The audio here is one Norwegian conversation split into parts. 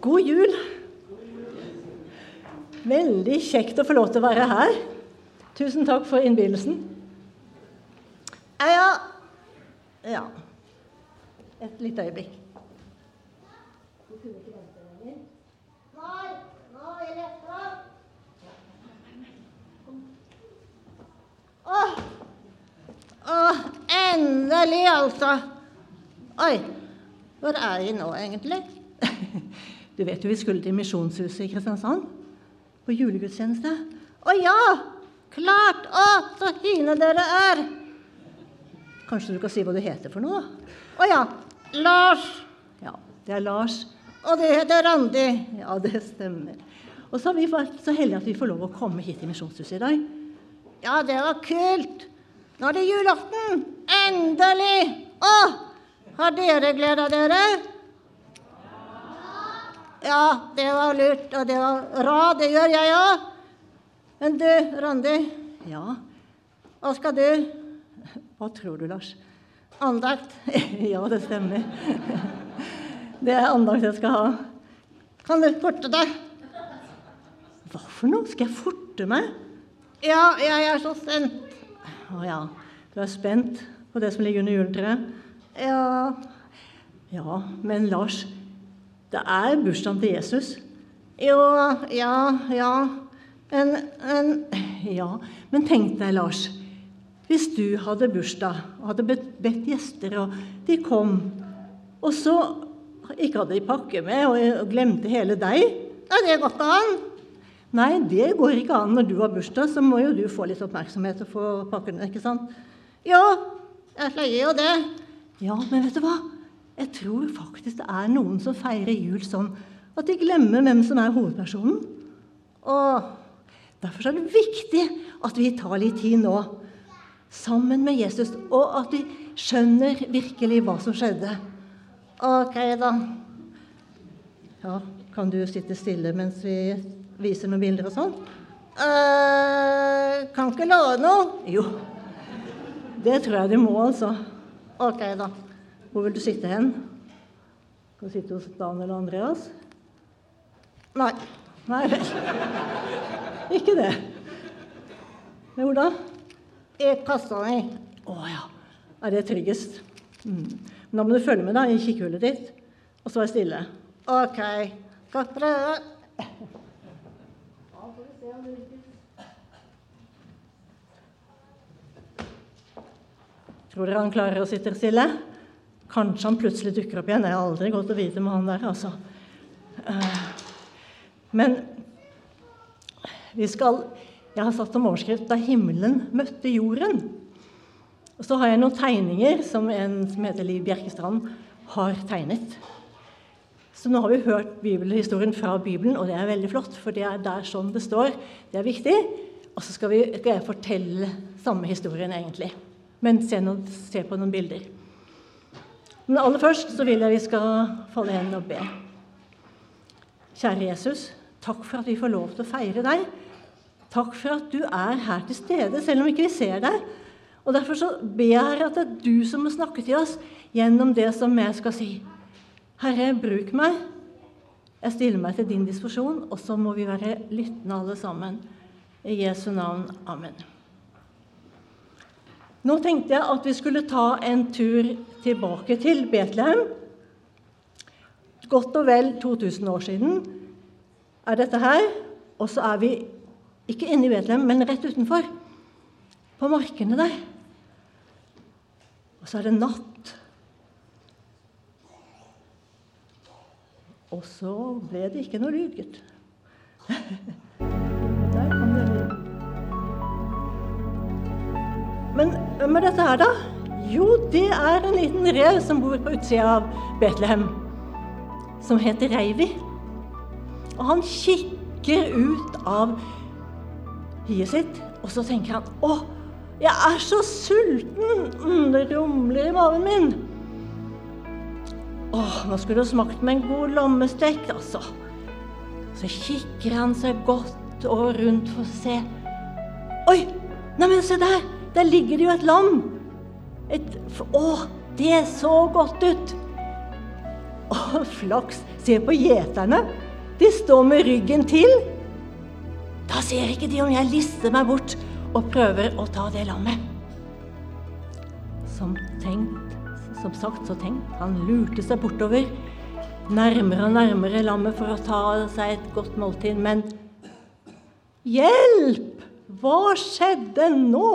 God jul. Veldig kjekt å få lov til å være her. Tusen takk for innbydelsen. Ja, ja. Et lite øyeblikk. Åh, åh, endelig, altså. Oi, hvor er vi nå, egentlig? Du vet jo vi skulle til Misjonshuset i Kristiansand. På julegudstjeneste. Å ja! Klart! Å, så fine dere er! Kanskje du kan si hva du heter for noe? Å ja. Lars. Ja, det er Lars. Og det heter Randi. Ja, det stemmer. Og så har vi vært så heldige at vi får lov å komme hit til Misjonshuset i dag. Ja, det var kult. Nå er det julaften. Endelig! Å, har dere gleda dere? Ja, det var lurt, og det var bra. Det gjør jeg òg. Men du, Randi Ja, hva skal du? Hva tror du, Lars? Andakt? ja, det stemmer. det er andakt jeg skal ha. Kan du forte deg? Hva for noe? Skal jeg forte meg? Ja, jeg er så spent. Å ja. Du er spent på det som ligger under juletreet? Ja Ja, men Lars, det er bursdagen til Jesus. Jo, ja, ja. Men, men Ja, men tenk deg, Lars. Hvis du hadde bursdag og hadde bedt gjester, og de kom, og så ikke hadde de pakke med og glemte hele deg Ja, det går ikke an. Nei, det går ikke an. Når du har bursdag, så må jo du få litt oppmerksomhet og få pakkene, ikke sant? Ja, jeg pleier jo det. Ja, men vet du hva? Jeg tror faktisk det er noen som feirer jul sånn at de glemmer hvem som er hovedpersonen. Og Derfor er det viktig at vi tar litt tid nå sammen med Jesus, og at vi skjønner virkelig hva som skjedde. Ok, da. Ja, kan du sitte stille mens vi viser noen bilder og sånn? Uh, kan ikke love noe. Jo. Det tror jeg du må, altså. Ok, da. Hvor vil du sitte hen? Skal du sitte hos Daniel og Andreas? Nei. Nei vel. Ikke det. Men hvor da? I kassa mi. Å ja. Er det tryggest? Mm. Men da må du følge med da, i kikkhullet ditt, og så være stille. Ok. Skal prøve. Tror dere han klarer å sitte stille? Kanskje han plutselig dukker opp igjen. Det er aldri godt å vite med han der, altså. Eh, men vi skal Jeg har satt som overskrift 'Da himmelen møtte jorden'. Og så har jeg noen tegninger som en som heter Liv Bjerkestrand, har tegnet. Så nå har vi hørt bibelhistorien fra Bibelen, og det er veldig flott, for det er der sånn det står. Det er viktig. Og så skal, vi, skal jeg fortelle samme historien, egentlig. Men se, noen, se på noen bilder. Men aller først så vil jeg vi skal falle hen og be. Kjære Jesus, takk for at vi får lov til å feire deg. Takk for at du er her til stede, selv om ikke vi ser deg. Og Derfor så ber jeg at det er du som må snakke til oss gjennom det som jeg skal si. Herre, bruk meg. Jeg stiller meg til din disposisjon, og så må vi være lyttende alle sammen. I Jesu navn. Amen. Nå tenkte jeg at vi skulle ta en tur tilbake til Betlehem. Godt og vel 2000 år siden er dette her. Og så er vi ikke inne i Betlehem, men rett utenfor. På markene der. Og så er det natt. Og så ble det ikke noe lyd, gutt. hvem er dette her, da? Jo, det er en liten rev som bor på utsida av Betlehem. Som heter Reivi. Og han kikker ut av hiet sitt, og så tenker han Å, jeg er så sulten! Mm, det rumler i maven min. Åh, nå skulle det smakt med en god lommestek, altså. Så kikker han seg godt og rundt for å se. Oi! Neimen, se der! Der ligger det jo et lam. Et Å, det så godt ut! Å, flaks, se på gjeterne. De står med ryggen til. Da ser ikke de om jeg lister meg bort og prøver å ta det lammet. Som tenkt, som sagt så tenkt. Han lurte seg bortover, nærmere og nærmere lammet for å ta seg et godt måltid. Men hjelp! Hva skjedde nå?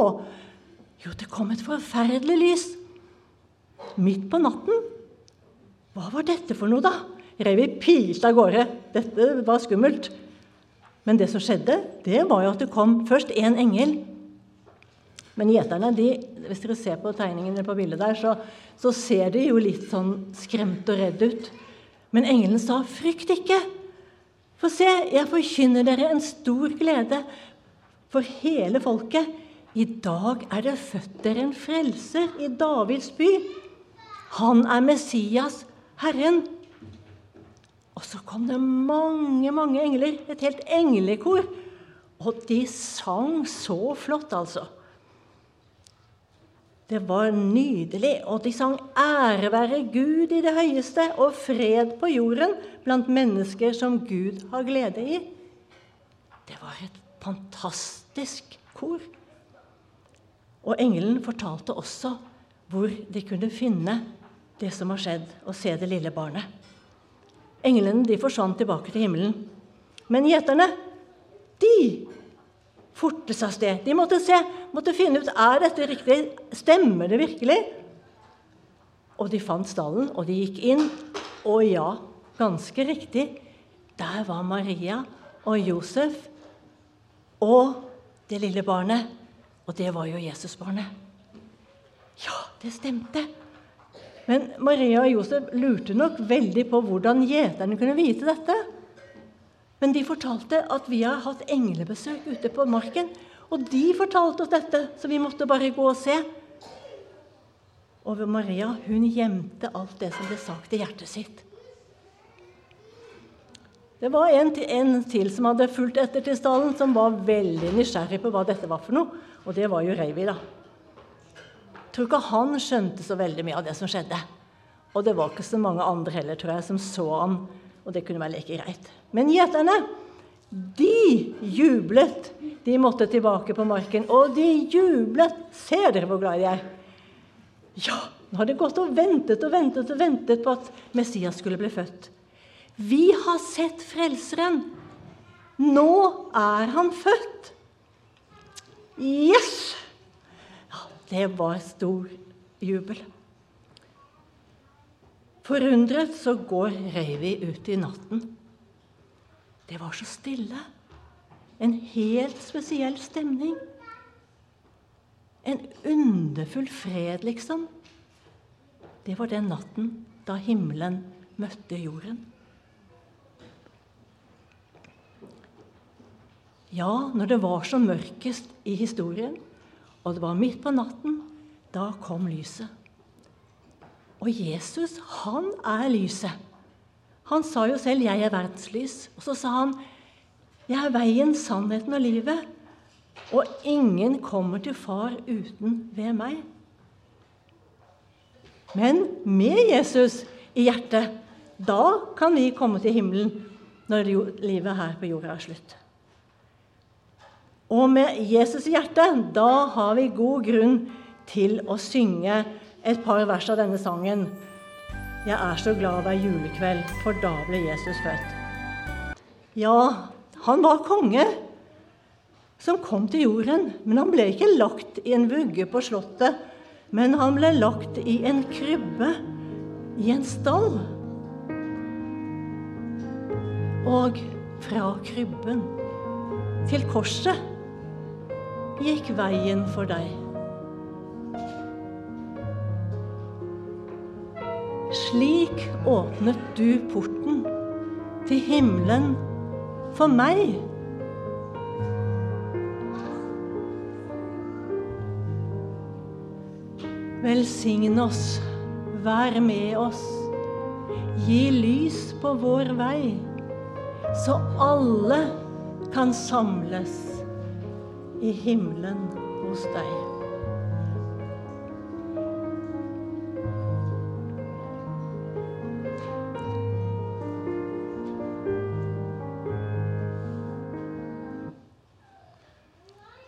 Jo, det kom et forferdelig lys. Midt på natten. Hva var dette for noe, da? Revi pilte av gårde. Dette var skummelt. Men det som skjedde, det var jo at det kom først en engel. Men gjeterne, de, hvis dere ser på tegningen på bildet der, så, så ser de jo litt sånn skremt og redd ut. Men engelen sa, 'Frykt ikke'. For se, jeg forkynner dere en stor glede for hele folket. I dag er det født dere en frelser i Davids by. Han er Messias, Herren. Og så kom det mange, mange engler, et helt englekor. Og de sang så flott, altså. Det var nydelig, og de sang 'Ære være Gud i det høyeste' og 'fred på jorden blant mennesker som Gud har glede i'. Det var et fantastisk kor. Og engelen fortalte også hvor de kunne finne det som har skjedd, og se det lille barnet. Englene de forsvant tilbake til himmelen. Men gjeterne, de fortet seg av sted. De måtte se, måtte finne ut er dette riktig. Stemmer det virkelig? Og de fant stallen, og de gikk inn. Og ja, ganske riktig. Der var Maria og Josef og det lille barnet. Og det var jo Jesusbarnet. Ja, det stemte. Men Maria og Josef lurte nok veldig på hvordan gjeterne kunne vite dette. Men de fortalte at vi har hatt englebesøk ute på marken. Og de fortalte oss dette, så vi måtte bare gå og se. Og Maria hun gjemte alt det som ble sagt i hjertet sitt. Det var en en til som hadde fulgt etter til stallen, som var veldig nysgjerrig på hva dette var for noe. Og det var jo Reivi, da. Jeg tror ikke han skjønte så veldig mye av det som skjedde. Og det var ikke så mange andre heller, tror jeg, som så han. Og det kunne være like greit. Men gjeterne, de jublet. De måtte tilbake på marken, og de jublet. Ser dere hvor glad de er? Ja, nå har de gått og ventet og ventet og ventet på at Messias skulle bli født. Vi har sett Frelseren. Nå er han født. Yes! Det var stor jubel. Forundret så går Reivi ut i natten. Det var så stille. En helt spesiell stemning. En underfull fred, liksom. Det var den natten da himmelen møtte jorden. Ja, når det var som mørkest i historien, og det var midt på natten, da kom lyset. Og Jesus, han er lyset. Han sa jo selv 'Jeg er verdenslys'. Og så sa han 'Jeg er veien, sannheten og livet'. Og ingen kommer til Far uten ved meg. Men med Jesus i hjertet, da kan vi komme til himmelen når livet her på jorda er slutt. Og med Jesus i hjertet, da har vi god grunn til å synge et par vers av denne sangen. Jeg er så glad hver julekveld, for da ble Jesus født. Ja, han var konge som kom til jorden, men han ble ikke lagt i en vugge på slottet, men han ble lagt i en krybbe i en stall. Og fra krybben til korset gikk veien for deg. Slik åpnet du porten til himmelen for meg. Velsign oss, vær med oss, gi lys på vår vei, så alle kan samles i himmelen hos deg.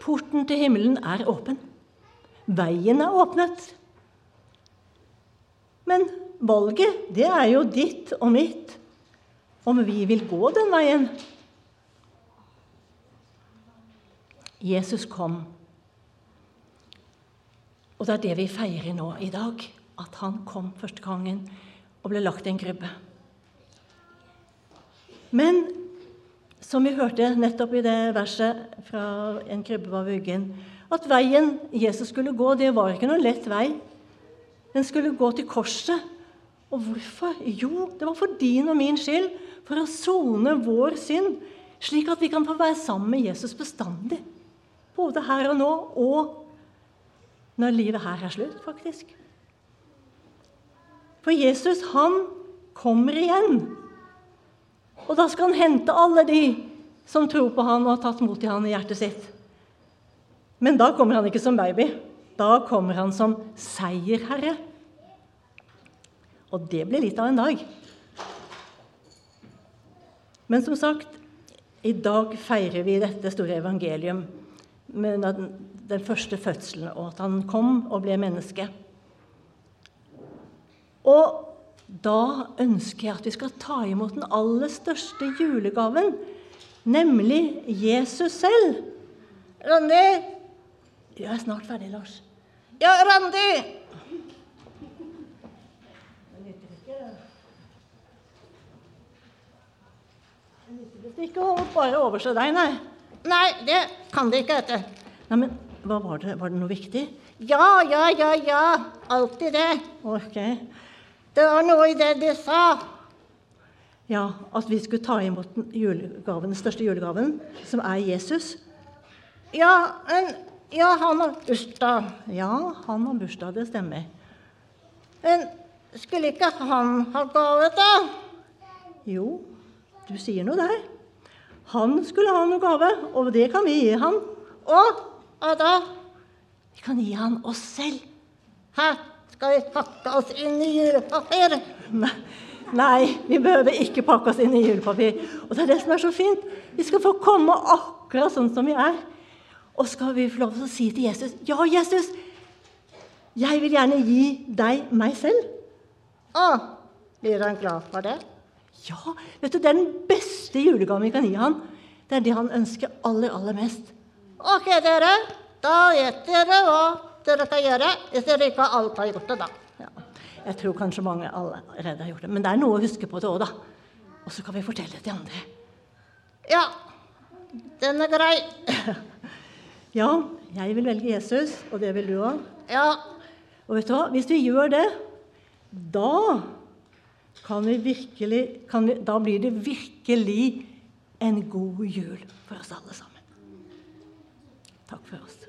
Porten til himmelen er åpen. Veien er åpnet. Men valget, det er jo ditt og mitt om vi vil gå den veien Jesus kom. Og det er det vi feirer nå i dag. At han kom første gangen og ble lagt i en krybbe. Men som vi hørte nettopp i det verset fra En krybbe var vuggen, at veien Jesus skulle gå, det var ikke noen lett vei. Den skulle gå til korset. Og hvorfor? Jo, det var for din og min skyld. For å sone vår synd, slik at vi kan få være sammen med Jesus bestandig. Både her og nå, og når livet her er slutt, faktisk. For Jesus, han kommer igjen. Og da skal han hente alle de som tror på han og har tatt mot i han i hjertet sitt. Men da kommer han ikke som baby. Da kommer han som seierherre. Og det blir litt av en dag. Men som sagt, i dag feirer vi dette store evangelium med den første fødselen, og at han kom og ble menneske. Og da ønsker jeg at vi skal ta imot den aller største julegaven, nemlig Jesus selv. Randi Jeg er snart ferdig, Lars. Ja, Randi! Ikke bare overse deg, nei. Nei, det kan det ikke hete. Nei, men hva var det? Var det noe viktig? Ja, ja, ja, ja. Alltid det. Ok. Det var noe i det de sa. Ja, at vi skulle ta imot julegaven, den største julegaven, som er Jesus. Ja, men, ja han har bursdag. Ja, han har bursdag, det stemmer. Men skulle ikke han ha gave, da? Jo, du sier noe der. Han skulle ha noe gave, og det kan vi gi han. Og da? Vi kan gi han oss selv. Hæ? Skal vi pakke oss inn i julepapir? Nei, vi behøver ikke pakke oss inn i julepapir. Og det er det som er så fint. Vi skal få komme akkurat sånn som vi er. Og skal vi få lov til å si til Jesus Ja, Jesus, jeg vil gjerne gi deg meg selv. Å, blir han glad for det? Ja, vet du, den beste julegaven vi kan gi han. Det er det han ønsker aller, aller mest. Ok, dere. Da vet dere hva dere skal gjøre hvis dere ikke alt har gjort det, da. Ja. Jeg tror kanskje mange allerede har gjort det. Men det er noe å huske på det òg, da. Og så kan vi fortelle det til andre. Ja, den er grei. ja, jeg vil velge Jesus, og det vil du òg. Ja. Og vet du hva? Hvis vi gjør det, da kan vi virkelig, kan vi, da blir det virkelig en god jul for oss alle sammen. Takk for oss.